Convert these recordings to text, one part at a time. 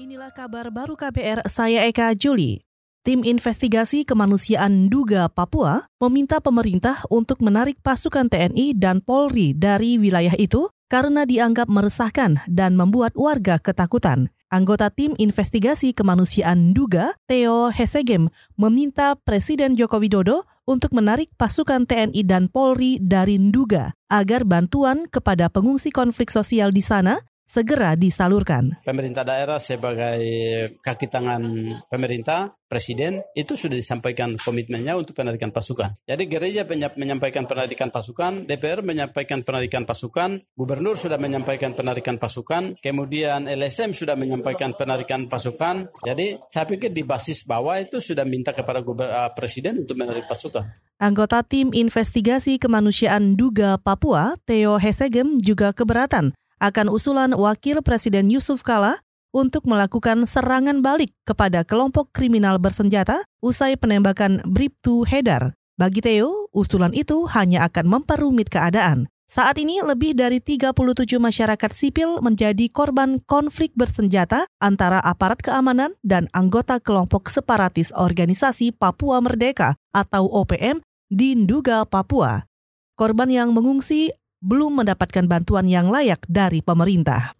Inilah kabar baru KBR, saya Eka Juli. Tim investigasi kemanusiaan Duga Papua meminta pemerintah untuk menarik pasukan TNI dan Polri dari wilayah itu karena dianggap meresahkan dan membuat warga ketakutan. Anggota tim investigasi kemanusiaan Duga, Theo Hesegem, meminta Presiden Joko Widodo untuk menarik pasukan TNI dan Polri dari Nduga agar bantuan kepada pengungsi konflik sosial di sana segera disalurkan. Pemerintah daerah sebagai kaki tangan pemerintah, presiden, itu sudah disampaikan komitmennya untuk penarikan pasukan. Jadi gereja menyampaikan penarikan pasukan, DPR menyampaikan penarikan pasukan, gubernur sudah menyampaikan penarikan pasukan, kemudian LSM sudah menyampaikan penarikan pasukan. Jadi saya pikir di basis bawah itu sudah minta kepada uh, presiden untuk menarik pasukan. Anggota tim investigasi kemanusiaan Duga Papua, Theo Hesegem juga keberatan akan usulan Wakil Presiden Yusuf Kala untuk melakukan serangan balik kepada kelompok kriminal bersenjata usai penembakan Bribtu Hedar. Bagi Theo, usulan itu hanya akan memperumit keadaan. Saat ini lebih dari 37 masyarakat sipil menjadi korban konflik bersenjata antara aparat keamanan dan anggota kelompok separatis Organisasi Papua Merdeka atau OPM di Nduga, Papua. Korban yang mengungsi belum mendapatkan bantuan yang layak dari pemerintah.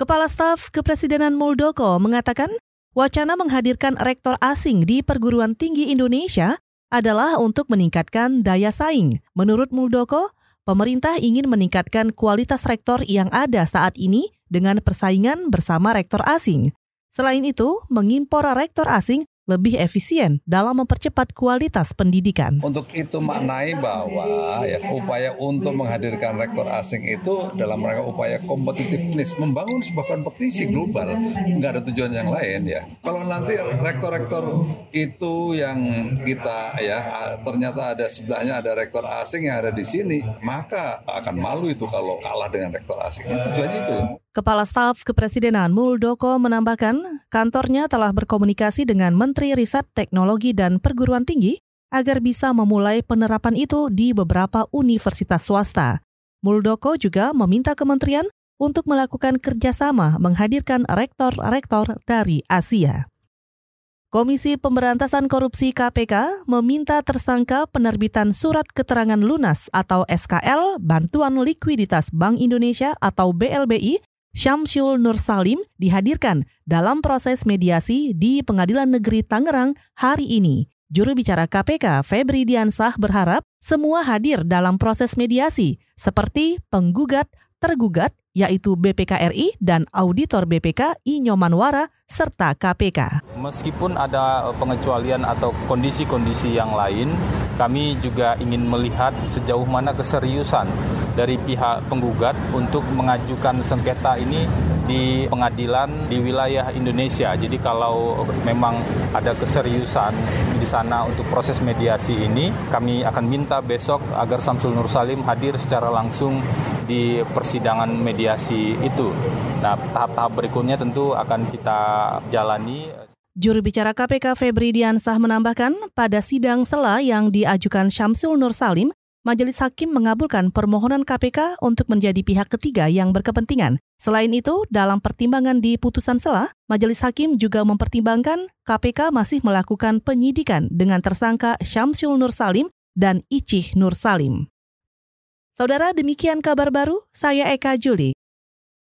Kepala Staf Kepresidenan Muldoko mengatakan wacana menghadirkan rektor asing di perguruan tinggi Indonesia adalah untuk meningkatkan daya saing. Menurut Muldoko, pemerintah ingin meningkatkan kualitas rektor yang ada saat ini dengan persaingan bersama rektor asing. Selain itu, mengimpor rektor asing lebih efisien dalam mempercepat kualitas pendidikan. Untuk itu maknai bahwa ya upaya untuk menghadirkan rektor asing itu dalam rangka upaya kompetitiveness, membangun sebuah kompetisi global, nggak ada tujuan yang lain ya. Kalau nanti rektor-rektor itu yang kita ya ternyata ada sebelahnya ada rektor asing yang ada di sini, maka akan malu itu kalau kalah dengan rektor asing. Tujuannya itu. Kepala Staf Kepresidenan Muldoko menambahkan, kantornya telah berkomunikasi dengan Menteri Riset Teknologi dan Perguruan Tinggi agar bisa memulai penerapan itu di beberapa universitas swasta. Muldoko juga meminta kementerian untuk melakukan kerjasama menghadirkan rektor-rektor dari Asia. Komisi Pemberantasan Korupsi KPK meminta tersangka penerbitan surat keterangan lunas atau SKL Bantuan Likuiditas Bank Indonesia atau BLBI Syamsul Nur Salim dihadirkan dalam proses mediasi di Pengadilan Negeri Tangerang hari ini. Juru bicara KPK Febri Diansah berharap semua hadir dalam proses mediasi seperti penggugat, tergugat, yaitu BPKRI dan auditor BPK Inyomanwara serta KPK. Meskipun ada pengecualian atau kondisi-kondisi yang lain, kami juga ingin melihat sejauh mana keseriusan dari pihak penggugat untuk mengajukan sengketa ini di pengadilan di wilayah Indonesia. Jadi kalau memang ada keseriusan di sana untuk proses mediasi ini, kami akan minta besok agar Samsul Nur Salim hadir secara langsung di persidangan mediasi itu. Nah, tahap-tahap berikutnya tentu akan kita jalani. Juru bicara KPK Febri Diansah menambahkan, pada sidang sela yang diajukan Syamsul Nur Salim, Majelis Hakim mengabulkan permohonan KPK untuk menjadi pihak ketiga yang berkepentingan. Selain itu, dalam pertimbangan di putusan sela, Majelis Hakim juga mempertimbangkan KPK masih melakukan penyidikan dengan tersangka Syamsul Nur Salim dan Icih Nur Salim. Saudara, demikian kabar baru. Saya Eka Juli.